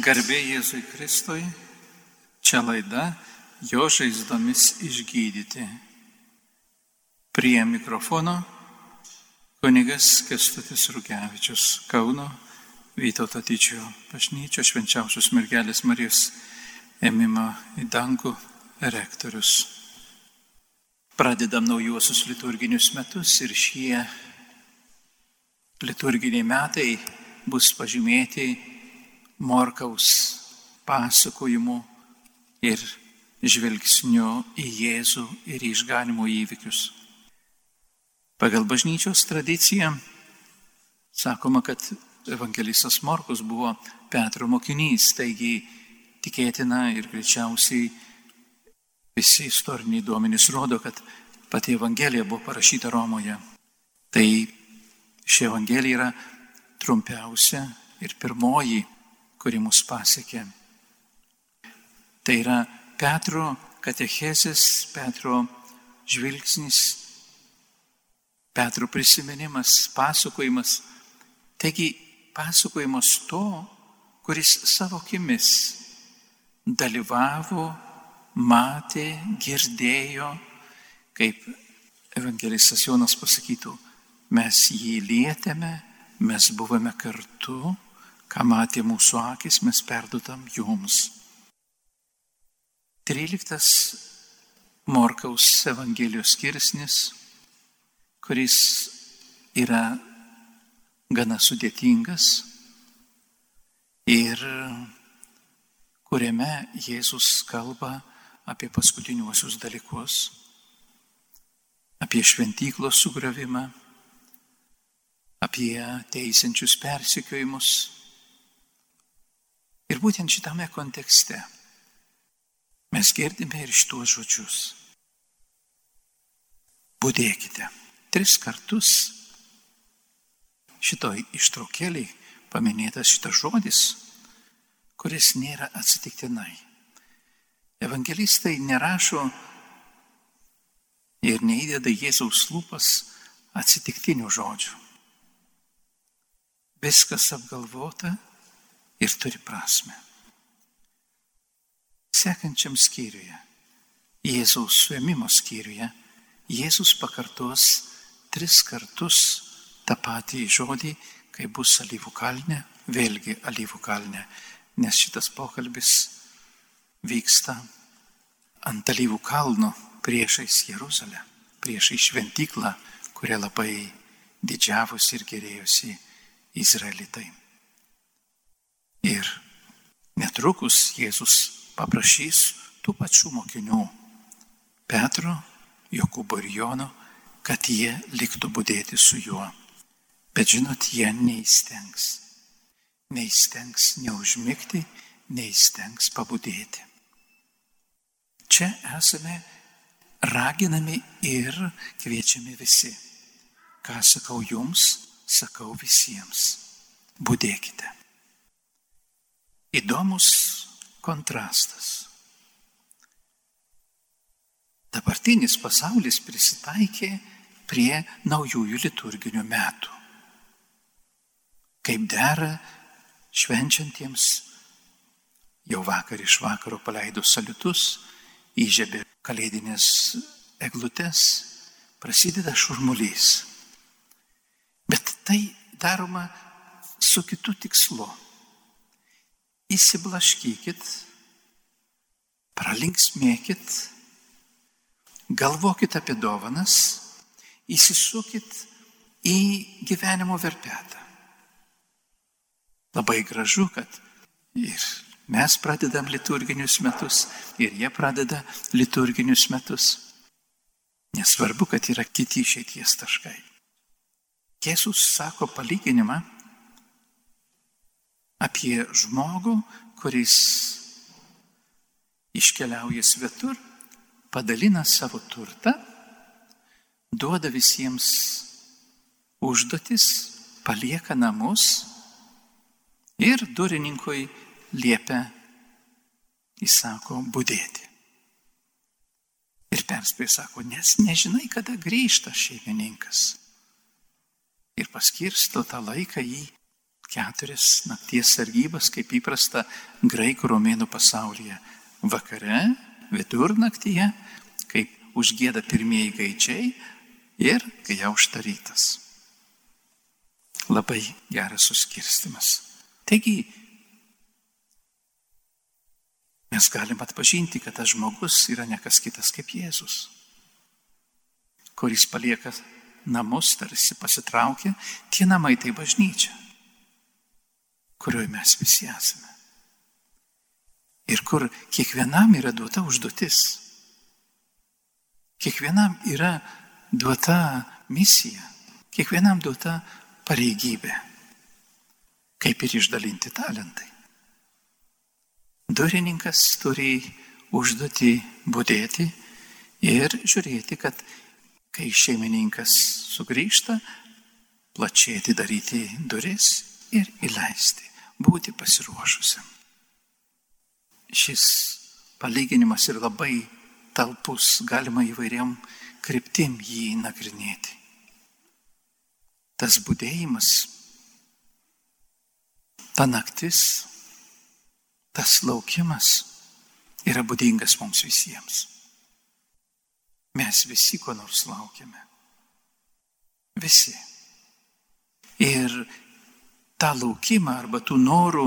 Garbė Jėzui Kristui, čia laida jo žaizdomis išgydyti. Prie mikrofono kunigas Kestutis Rugevičius, Kauno Vytauto Tyčio bažnyčio švenčiausios mergelės Marijos ėmimo į dangų rektorius. Pradedam naujuosius liturginius metus ir šie liturginiai metai bus pažymėti Morkaus pasakojimu ir žvelgsniu į Jėzų ir išganimo įvykius. Pagal bažnyčios tradiciją sakoma, kad evangelistas Morkus buvo Petro mokinys, taigi tikėtina ir greičiausiai visi istoriniai duomenys rodo, kad pati Evangelija buvo parašyta Romoje. Tai ši Evangelija yra trumpiausia ir pirmoji, kuri mus pasiekė. Tai yra Petro katechezės, Petro žvilgsnis, Petro prisiminimas, pasakojimas. Taigi pasakojimas to, kuris savo akimis dalyvavo, matė, girdėjo, kaip evangelistas Jonas pasakytų, mes jį lietėme, mes buvome kartu, ką matė mūsų akis, mes perduodam jums. 13 Morkaus Evangelijos skirsnis, kuris yra gana sudėtingas ir kuriame Jėzus kalba apie paskutiniuosius dalykus, apie šventyklos sugravimą, apie teisiančius persikiojimus. Ir būtent šitame kontekste mes girdime ir šituos žodžius. Būdėkite. Tris kartus šitoj ištraukėliai paminėtas šitas žodis, kuris nėra atsitiktinai. Evangelistai nerašo ir neįdeda Jėzaus lūpas atsitiktinių žodžių. Viskas apgalvota ir turi prasme. Sekančiam skyriuje, Jėzaus suėmimo skyriuje, Jėzus pakartos tris kartus tą patį žodį, kai bus alyvų kalne, vėlgi alyvų kalne, nes šitas pokalbis vyksta ant alyvų kalno priešais Jeruzalę, priešais šventyklą, kuria labai didžiavosi ir gerėjosi Izraelitai. Ir netrukus Jėzus paprašys tų pačių mokinių Petro, Jokūbo ir Jono, kad jie liktų būdėti su juo. Bet žinot, jie neįstengs. Neįstengs neužmygti, neįstengs pabudėti. Čia esame raginami ir kviečiami visi. Ką sakau jums, sakau visiems. Būdėkite. Įdomus kontrastas. Dabartinis pasaulis prisitaikė prie naujųjų liturginių metų. Kaip dera švenčiantiems, jau vakar iš vakaro paleido saliutus, įžiebė kalėdinės eglutes, prasideda šurmulys. Bet tai daroma su kitu tikslu įsiblaškykit, pralinksmėkit, galvokit apie dovanas, įsisukit į gyvenimo verpetą. Labai gražu, kad ir mes pradedam liturginius metus, ir jie pradeda liturginius metus. Nesvarbu, kad yra kiti išeities taškai. Jėzus sako palyginimą apie žmogų, kuris iškeliauja svetur, padalina savo turtą, duoda visiems užduotis, palieka namus ir durininkui liepia, įsako, būdėti. Ir perspėja, sako, nes nežinai, kada grįžta šeimininkas. Ir paskirsto tą laiką jį keturias nakties sargybas, kaip įprasta graikų romėnų pasaulyje. Vakare, vidurnaktyje, kaip užgėda pirmieji gaičiai ir kai jau užtarytas. Labai geras suskirstimas. Taigi, mes galim atpažinti, kad tas žmogus yra nekas kitas kaip Jėzus, kuris palieka namus, tarsi pasitraukia, tie namai tai bažnyčia kurioje mes visi esame. Ir kur kiekvienam yra duota užduotis. Kiekvienam yra duota misija. Kiekvienam duota pareigybė. Kaip ir išdalinti talentai. Durininkas turi užduoti būdėti ir žiūrėti, kad kai šeimininkas sugrįžta, plačiai atidaryti duris ir įleisti būti pasiruošusiam. Šis palyginimas yra labai talpus, galima įvairiam kryptim jį nagrinėti. Tas būdėjimas, ta naktis, tas laukimas yra būdingas mums visiems. Mes visi ko nors laukiame. Visi. Ir tą laukimą arba tų norų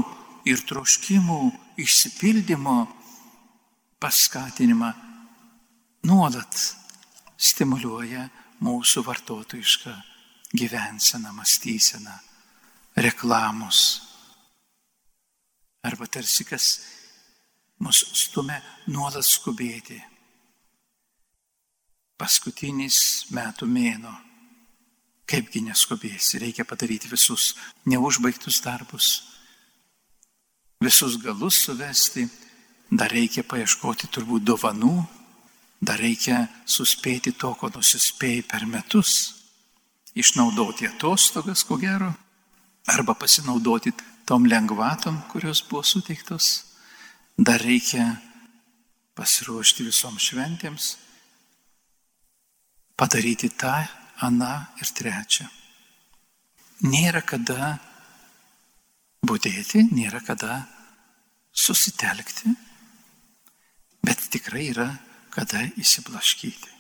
ir troškimų išsipildymo paskatinimą nuolat stimuliuoja mūsų vartotojišką gyvenseną, mąstyseną, reklamos. Arba tarsi kas mus stumia nuolat skubėti. Paskutinis metų mėno Kaipgi neskubėsi, reikia padaryti visus neužbaigtus darbus, visus galus suvesti, dar reikia paieškoti turbūt dovanų, dar reikia suspėti to, ko nusispėjai per metus, išnaudoti atostogas, ko gero, arba pasinaudoti tom lengvatom, kurios buvo suteiktos, dar reikia pasiruošti visoms šventėms, padaryti tą ana ir trečia. Nėra kada būdėti, nėra kada susitelkti, bet tikrai yra kada įsiblaškyti.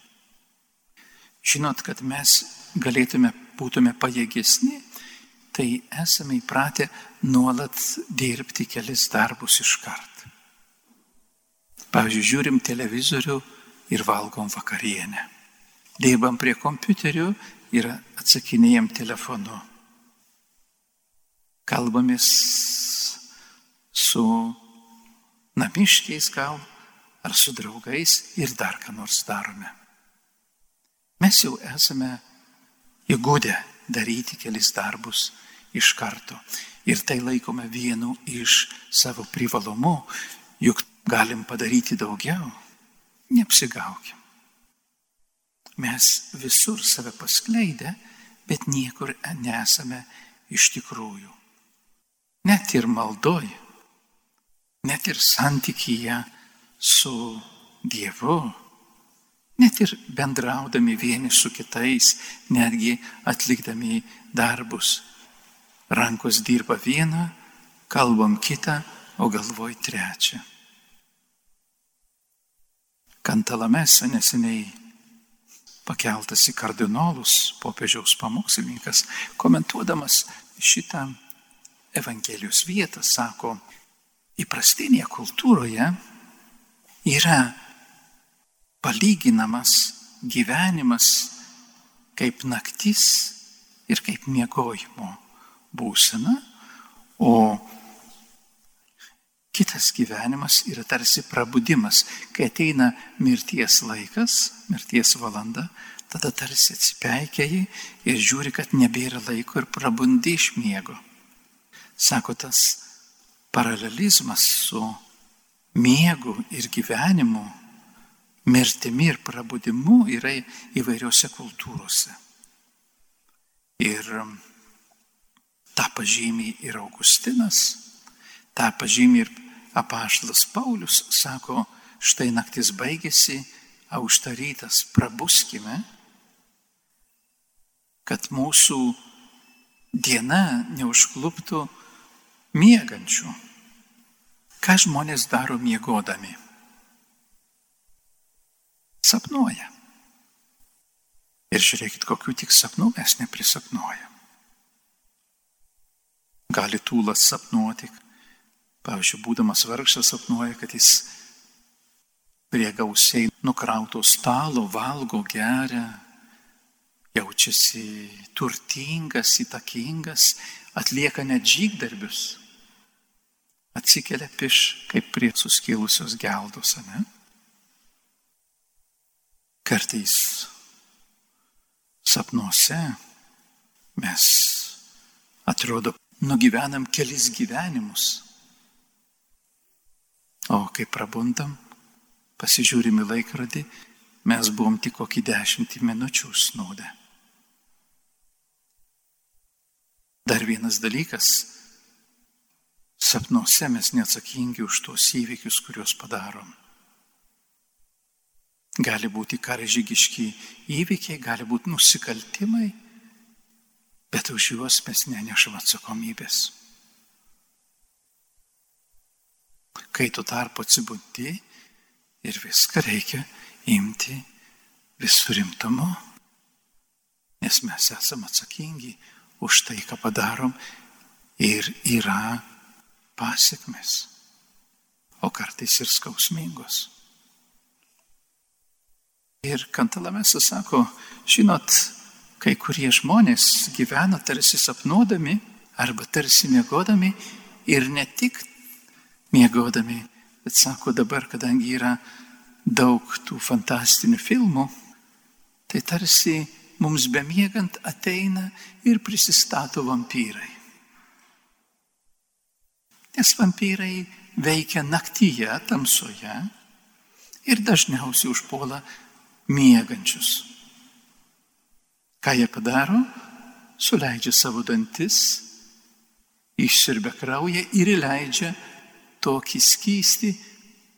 Žinot, kad mes galėtume, būtume pajėgesni, tai esame įpratę nuolat dirbti kelis darbus iš kart. Pavyzdžiui, žiūrim televizorių ir valgom vakarienę dirbam prie kompiuterių ir atsakinėjom telefonu. Kalbamės su namiškiais gal ar su draugais ir dar ką nors darome. Mes jau esame įgūdę daryti kelis darbus iš karto. Ir tai laikome vienu iš savo privalumų, juk galim padaryti daugiau. Neapsigaukim. Mes visur save paskleidę, bet niekur nesame iš tikrųjų. Net ir maldoj, net ir santykyje su Dievu, net ir bendraudami vieni su kitais, netgi atlikdami darbus. Rankos dirba vieną, kalbam kitą, o galvoj trečią. Kantalamesa neseniai pakeltas į kardinolus popiežiaus pamokslininkas, komentuodamas šitą Evangelijos vietą, sako, įprastinėje kultūroje yra palyginamas gyvenimas kaip naktis ir kaip miegojimo būsena, o Kitas gyvenimas yra tarsi prabudimas, kai ateina mirties laikas, mirties valanda, tada tarsi atsipeikiai ir žiūri, kad nebėra laiko ir prabundi iš miego. Sako, tas paralelizmas su miegu ir gyvenimu, mirtimi ir prabudimu yra įvairiose kultūrose. Ir tą pažymį ir Augustinas, tą pažymį ir apaštalas Paulius sako, štai naktis baigėsi, aušta rytas, prabuskime, kad mūsų diena neužkluptų miegančių. Ką žmonės daro miegodami? Sapnuoja. Ir žiūrėkit, kokių tik sapnų mes neprisapnuojam. Gali tūlas sapnuoti, pavyzdžiui, būdamas vargšas sapnuoja, kad jis prie gausiai nukrauto stalo valgo, geria, jaučiasi turtingas, įtakingas, atlieka net žygdarbius. Atsikelia piš kaip prie suskilusios geldos, ne? Kartais sapnuose mes atrodo nugyvenam kelis gyvenimus. O kai prabundam, pasižiūrim į laikrodį, mes buvom tik kokį dešimtį minučių snūdę. Dar vienas dalykas. Sapnuose mes neatsakingi už tuos įvykius, kuriuos padarom. Gali būti karžygiški įvykiai, gali būti nusikaltimai, bet už juos mes nenešam atsakomybės. Kai tu tarpu atsibundi ir viską reikia imti visų rimtumu, nes mes esame atsakingi už tai, ką padarom ir yra pasiekmes, o kartais ir skausmingos. Ir Kantalamesas sako, žinot, kai kurie žmonės gyvena tarsi sapnuodami arba tarsi mėgodami ir ne tik mėgodami, bet sako dabar, kadangi yra daug tų fantastinių filmų, tai tarsi mums bemiegant ateina ir prisistato vampyrai. Nes vampyrai veikia naktyje, tamsoje ir dažniausiai užpuola miegančius. Ką jie padaro? Suleidžia savo dantis, išsirbia kraują ir įleidžia tokį skystį,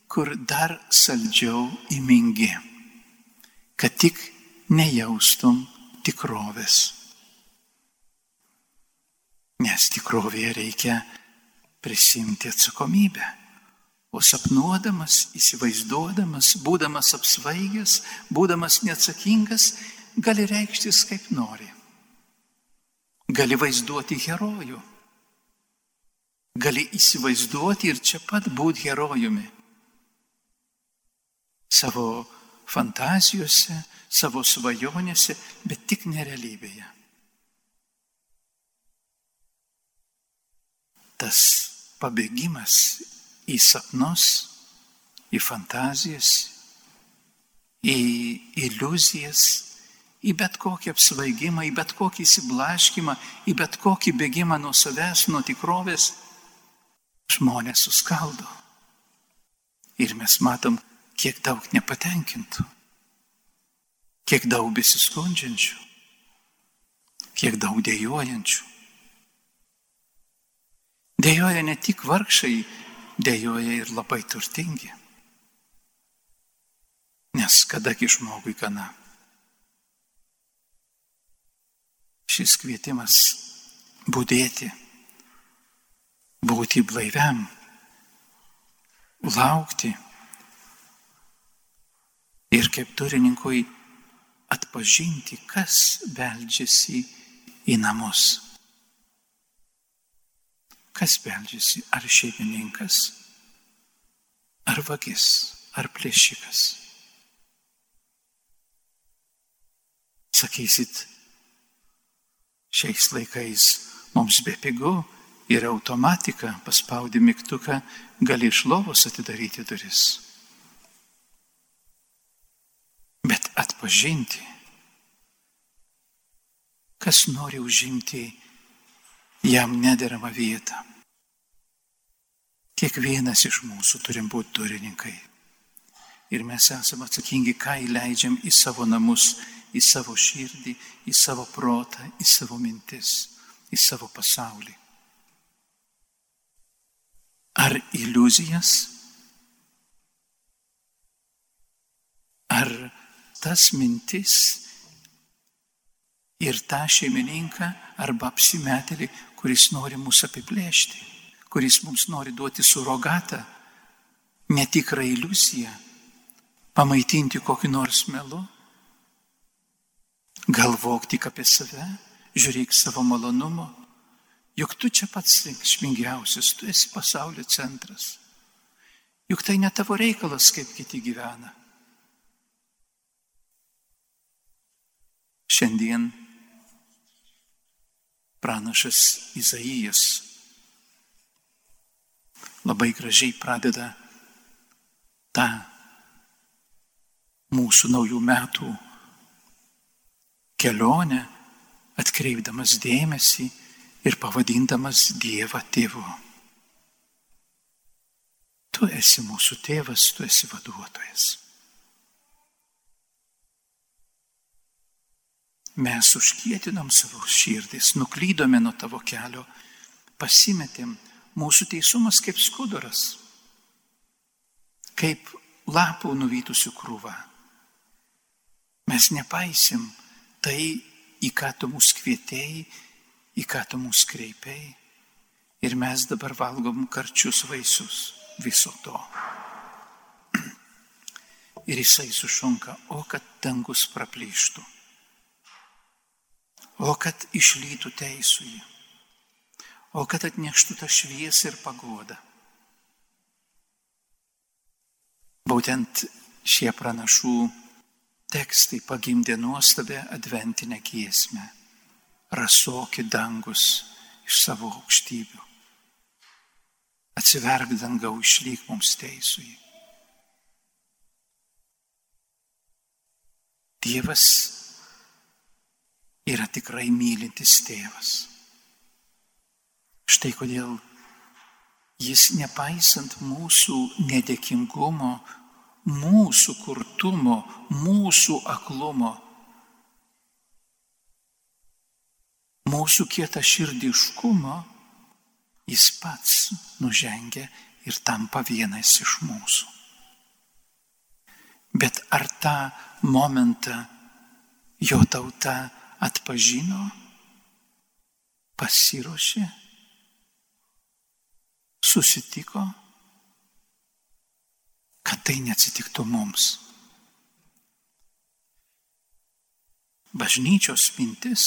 kur dar saldžiau įmingi, kad tik nejaustum tikrovės. Nes tikrovėje reikia prisimti atsakomybę. O sapnuodamas, įsivaizduodamas, būdamas apsvaigęs, būdamas neatsakingas, gali reikštis kaip nori. Gali vaizduoti herojų. Gali įsivaizduoti ir čia pat būti herojumi. Savo fantazijose, savo svajonėse, bet tik nerealybėje. Tas pabėgimas į sapnus, į fantazijas, į iliuzijas, į bet kokį apsvaigimą, į bet kokį įsiblaškimą, į bet kokį bėgimą nuo savęs, nuo tikrovės, žmonės suskaldo. Ir mes matom, kiek daug nepatenkintų, kiek daug besiskundžiančių, kiek daug dėjojančių. Dėjoja ne tik vargšai, dėjoja ir labai turtingi. Nes kadagi žmogui gana. Šis kvietimas būdėti, būti blaiviam, laukti ir kaip turininkui atpažinti, kas beldžiasi į namus. Kas beldžiasi? Ar šeimininkas, ar vagis, ar plėšikas? Sakysit, šiais laikais mums be ir automatika, paspaudi mygtuką, gali iš lovos atidaryti duris. Bet atpažinti, kas nori užimti jam nederamą vietą. Kiekvienas iš mūsų turim būti turininkai. Ir mes esame atsakingi, ką įleidžiam į savo namus, į savo širdį, į savo protą, į savo mintis, į savo pasaulį. Ar iliuzijas? Ar tas mintis ir tą šeimininką arba apsimetelį, kuris nori mus apiplėšti, kuris mums nori duoti surogatą, netikrą iliuziją, pamaitinti kokį nors melu. Galvok tik apie save, žiūrėk savo malonumo, juk tu čia pats reikšmingiausias, tu esi pasaulio centras. Juk tai ne tavo reikalas, kaip kiti gyvena. Šiandien pranašas Izaijas labai gražiai pradeda tą mūsų naujų metų kelionę, atkreipdamas dėmesį ir pavadindamas Dievą tėvu. Tu esi mūsų tėvas, tu esi vaduotojas. Mes užkietinom savo širdis, nuklydome nuo tavo kelio, pasimetėm, mūsų teisumas kaip skuduras, kaip lapų nuvytusių krūva. Mes nepaisim tai, į ką tu mus kvietėjai, į ką tu mus kreipėjai. Ir mes dabar valgom karčius vaisius viso to. Ir jisai sušunka, o kad dangus praplyštų, o kad išlytų teisųjį, o kad atneštų tą šviesą ir pagodą. Būtent šie pranašų tekstai pagimdė nuostabę adventinę giesmę. Rasoki dangus iš savo aukštybių. Atsiverk dangau išlyg mums teisui. Dievas yra tikrai mylintis tėvas. Štai kodėl jis nepaisant mūsų nedėkingumo, mūsų kurtumo, mūsų aklumo, mūsų kietą širdiškumo, jis pats nužengia ir tampa vienas iš mūsų. Bet ar tą momentą jo tauta atpažino, pasiruošė, susitiko? kad tai neatsitiktų mums. Bažnyčios mintis,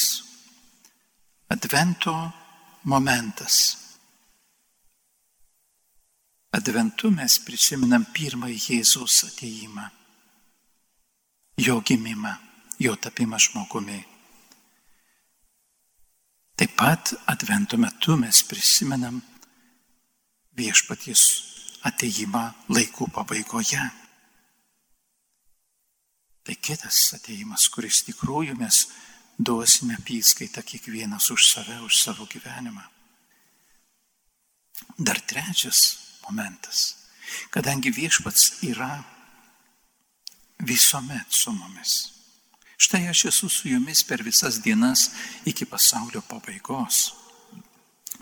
advento momentas. Adventu mes prisiminam pirmąjį Jėzaus ateimą, jo gimimą, jo tapimą žmogumi. Taip pat advento metu mes prisimenam viešpaties ateimą laikų pabaigoje. Tai kitas ateimas, kuris tikrųjų mes duosime apyskaitą kiekvienas už save, už savo gyvenimą. Dar trečias momentas, kadangi viešpats yra visuomet su mumis. Štai aš esu su jumis per visas dienas iki pasaulio pabaigos.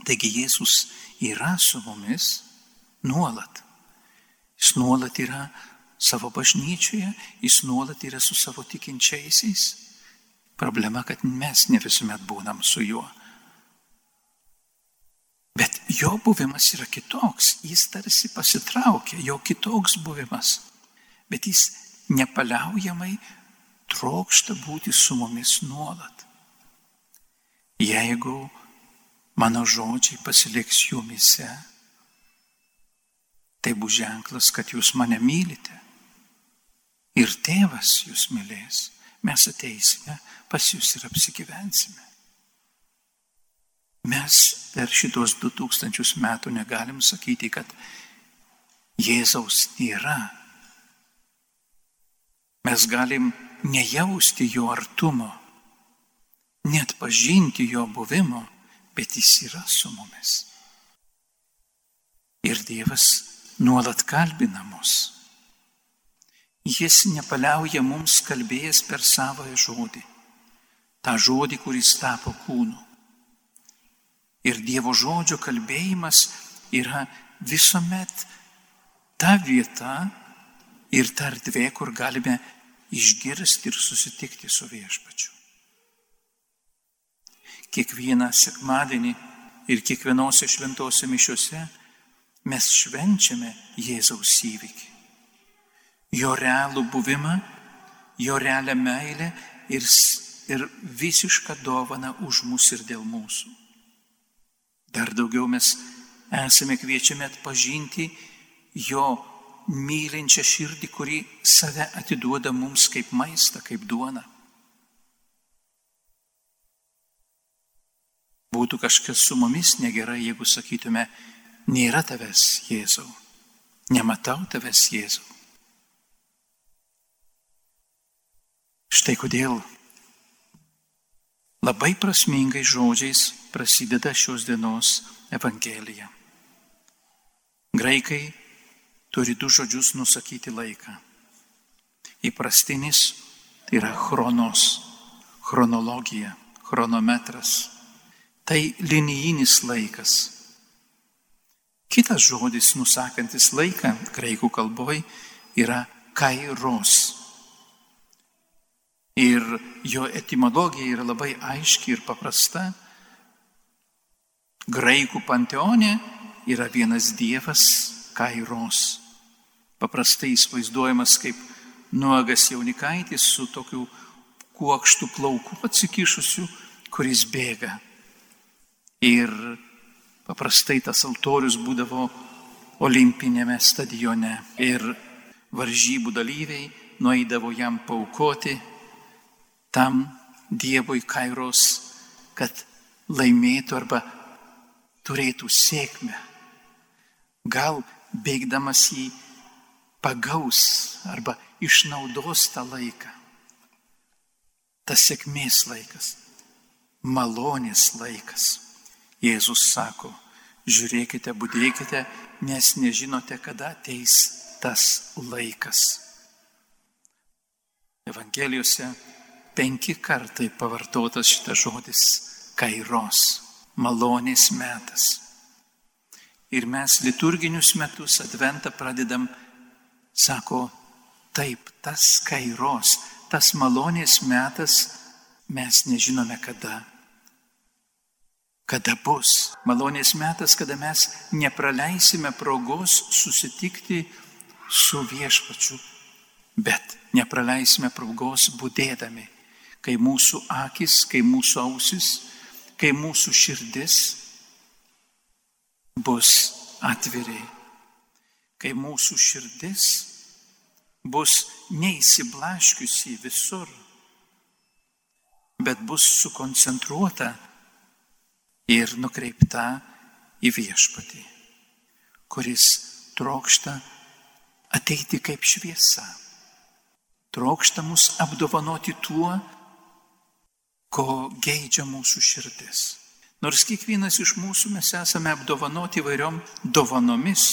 Taigi Jėzus yra su mumis Nuolat. Jis nuolat yra savo bažnyčioje, jis nuolat yra su savo tikinčiaisiais. Problema, kad mes ne visuomet būnam su juo. Bet jo buvimas yra kitoks, jis tarsi pasitraukia, jo kitoks buvimas. Bet jis nepaliaujamai trokšta būti su mumis nuolat. Jeigu mano žodžiai pasiliks jumise, tai bus ženklas, kad jūs mane mylite. Ir tėvas jūs mylės. Mes ateisime pas jūs ir apsigyvensime. Mes per šitos du tūkstančius metų negalim sakyti, kad Jėzaus nėra. Mes galim nejausti jo artumo, net pažinti jo buvimo, bet jis yra su mumis. Ir Dievas nuolat kalbina mus. Jis nepaliauja mums kalbėjęs per savoją žodį, tą žodį, kuris tapo kūnu. Ir Dievo žodžio kalbėjimas yra visuomet ta vieta ir ta erdvė, kur galime išgirsti ir susitikti su viešpačiu. kiekvieną sekmadienį ir kiekvienose šventose mišiuose mes švenčiame Jėzaus įvykį. Jo realų buvimą, jo realią meilę ir, ir visišką dovaną už mus ir dėl mūsų. Dar daugiau mes esame kviečiami atpažinti jo mylinčią širdį, kuri save atiduoda mums kaip maistą, kaip duona. Būtų kažkas su mumis negerai, jeigu sakytume, nėra tavęs Jėzau, nematau tavęs Jėzau. Štai kodėl labai prasmingai žodžiais prasideda šios dienos Evangelija. Graikai turi du žodžius nusakyti laiką. Įprastinis tai yra chronos, chronologija, chronometras. Tai linijinis laikas. Kitas žodis nusakantis laiką graikų kalboje yra kairos. Ir jo etimologija yra labai aiški ir paprasta. Graikų panteone yra vienas dievas kairos paprastai įsivaizduojamas kaip nuogas jaunikaitis su tokiu kuokštų plauku atsikišusiu, kuris bėga. Ir paprastai tas altorius būdavo olimpinėme stadione ir varžybų dalyviai nueidavo jam paukoti tam Dievui kairos, kad laimėtų arba turėtų sėkmę. Gal bėgdamas į pagaus arba išnaudos tą laiką. Tas sėkmės laikas, malonės laikas. Jėzus sako, žiūrėkite, būdėkite, nes nežinote, kada ateis tas laikas. Evangelijose penki kartai pavartotas šitas žodis - kairos, malonės metas. Ir mes liturginius metus adventą pradedam Sako, taip, tas kairos, tas malonės metas, mes nežinome kada. Kada bus malonės metas, kada mes nepraleisime progos susitikti su viešpačiu, bet nepraleisime progos būdėdami, kai mūsų akis, kai mūsų ausis, kai mūsų širdis bus atviriai kai mūsų širdis bus neįsiblaškiusi visur, bet bus sukoncentruota ir nukreipta į viešpatį, kuris trokšta ateiti kaip šviesa, trokšta mus apdovanoti tuo, ko geidžia mūsų širdis. Nors kiekvienas iš mūsų mes esame apdovanoti vairiom dovanomis,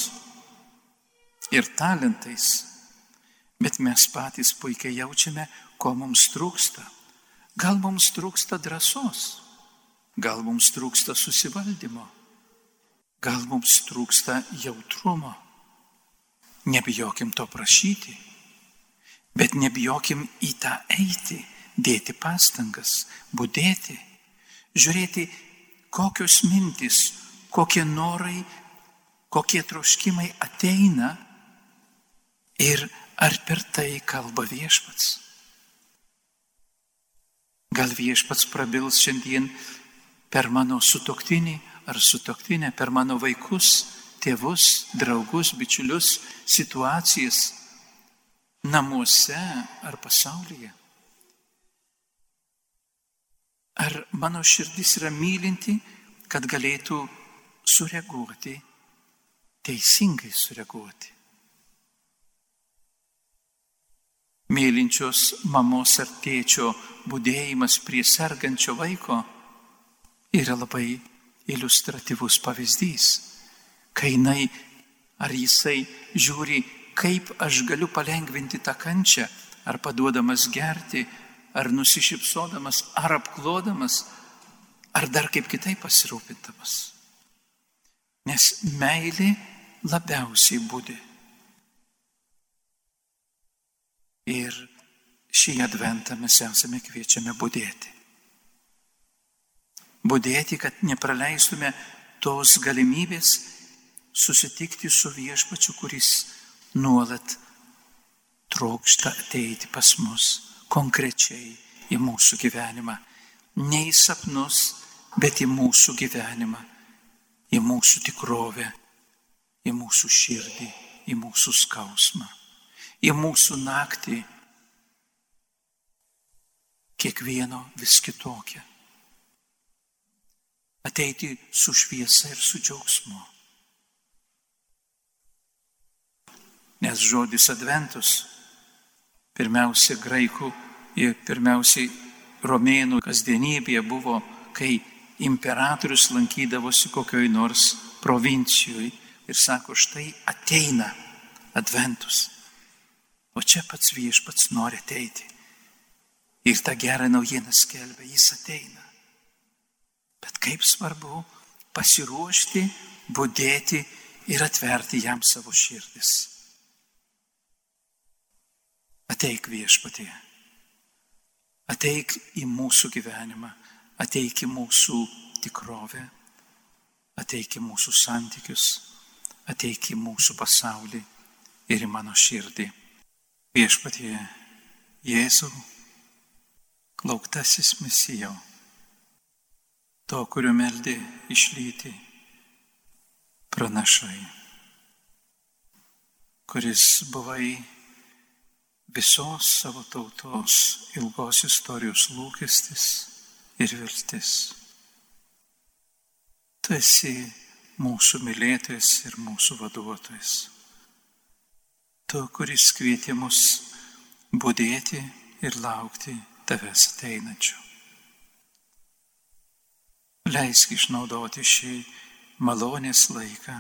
ir talentais, bet mes patys puikiai jaučiame, ko mums trūksta. Gal mums trūksta drąsos, gal mums trūksta susivaldymo, gal mums trūksta jautrumo. Nebijokim to prašyti, bet nebijokim į tą eiti, dėti pastangas, būdėti, žiūrėti, kokios mintis, kokie norai, kokie troškimai ateina Ir ar per tai kalba viešpats? Gal viešpats prabils šiandien per mano sutoktinį ar sutoktinę, per mano vaikus, tėvus, draugus, bičiulius, situacijas namuose ar pasaulyje? Ar mano širdis yra mylinti, kad galėtų sureaguoti, teisingai sureaguoti? mylinčios mamos ar tėčio būdėjimas prie sergančio vaiko yra labai iliustratyvus pavyzdys. Kai jinai ar jisai žiūri, kaip aš galiu palengvinti tą kančią, ar paduodamas gerti, ar nusišypsodamas, ar apklodamas, ar dar kaip kitaip pasirūpintamas. Nes meilė labiausiai būdi Ir šį adventą mes esame kviečiame būdėti. Būdėti, kad nepraleistume tos galimybės susitikti su viešpačiu, kuris nuolat trokšta ateiti pas mus konkrečiai į mūsų gyvenimą. Ne į sapnus, bet į mūsų gyvenimą, į mūsų tikrovę, į mūsų širdį, į mūsų skausmą, į mūsų naktį, kiekvieno vis kitokia. Ateiti su šviesa ir su džiaugsmu. Nes žodis adventus pirmiausia graikų ir pirmiausiai romėnų kasdienybėje buvo, kai imperatorius lankydavosi kokioj nors provincijoje ir sako, štai ateina adventus. O čia pats viešpats nori ateiti. Ir tą gerą naujieną skelbia, jis ateina. Bet kaip svarbu pasiruošti, būdėti ir atverti jam savo širdis. Ateik viešpatie. Ateik į mūsų gyvenimą, ateik į mūsų tikrovę, ateik į mūsų santykius, ateik į mūsų pasaulį ir į mano širdį. Viešpatie Jėzau, lauktasis misijau, to, kurio meldė išlyti pranašai, kuris buvai visos savo tautos ilgos istorijos lūkestis ir viltis. Tu esi mūsų mylėtojas ir mūsų vaduotojas. Tu, kuris kvieti mus būdėti ir laukti tavęs ateinančių. Leisk išnaudoti šį malonės laiką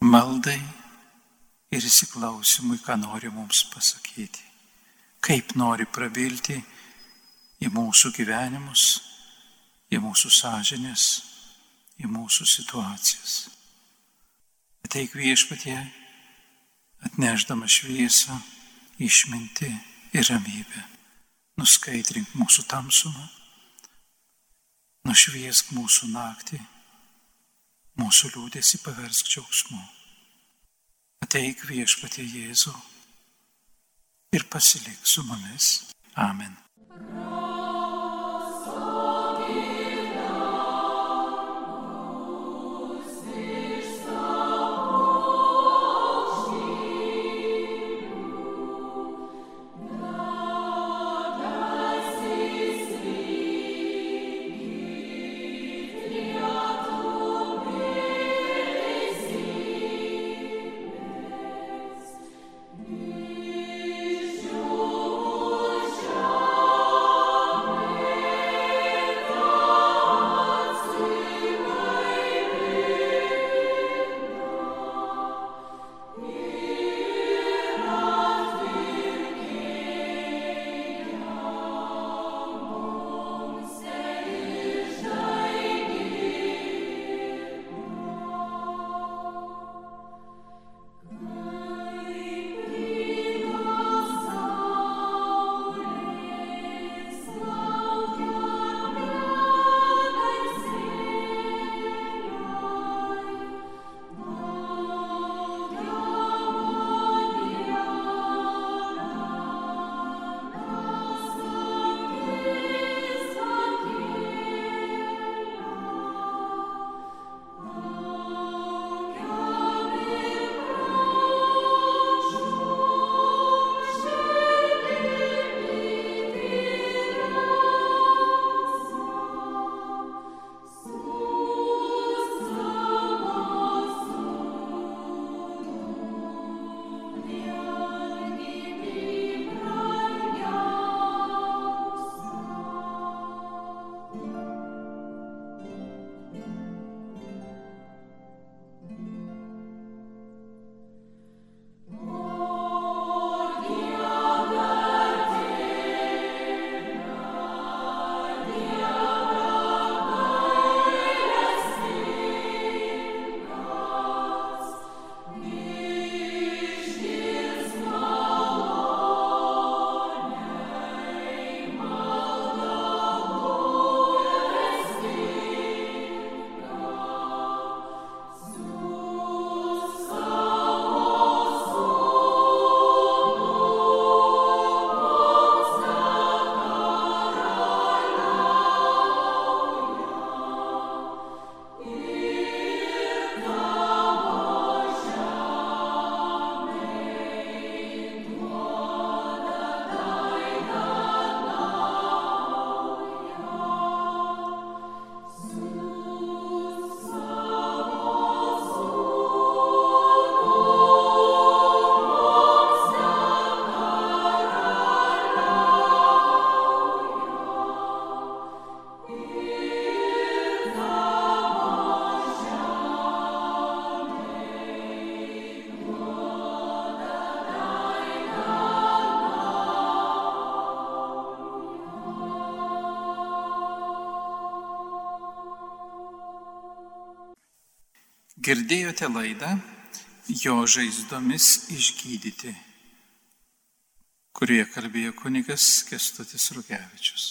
maldai ir įsiklausimui, ką nori mums pasakyti, kaip nori prabilti į mūsų gyvenimus, į mūsų sąžinės, į mūsų situacijas. Ateik viešpatie, atneždama šviesą, išminti ir ramybę. Nuskaidrink mūsų tamsumą, nušviesk mūsų naktį, mūsų liūdėsi paversk džiaugsmu. Ateik viešpatie Jėzų ir pasilik su mumis. Amen. Girdėjote laidą jo žaizdomis išgydyti, kurioje kalbėjo kunigas Kestutis Rugevičius.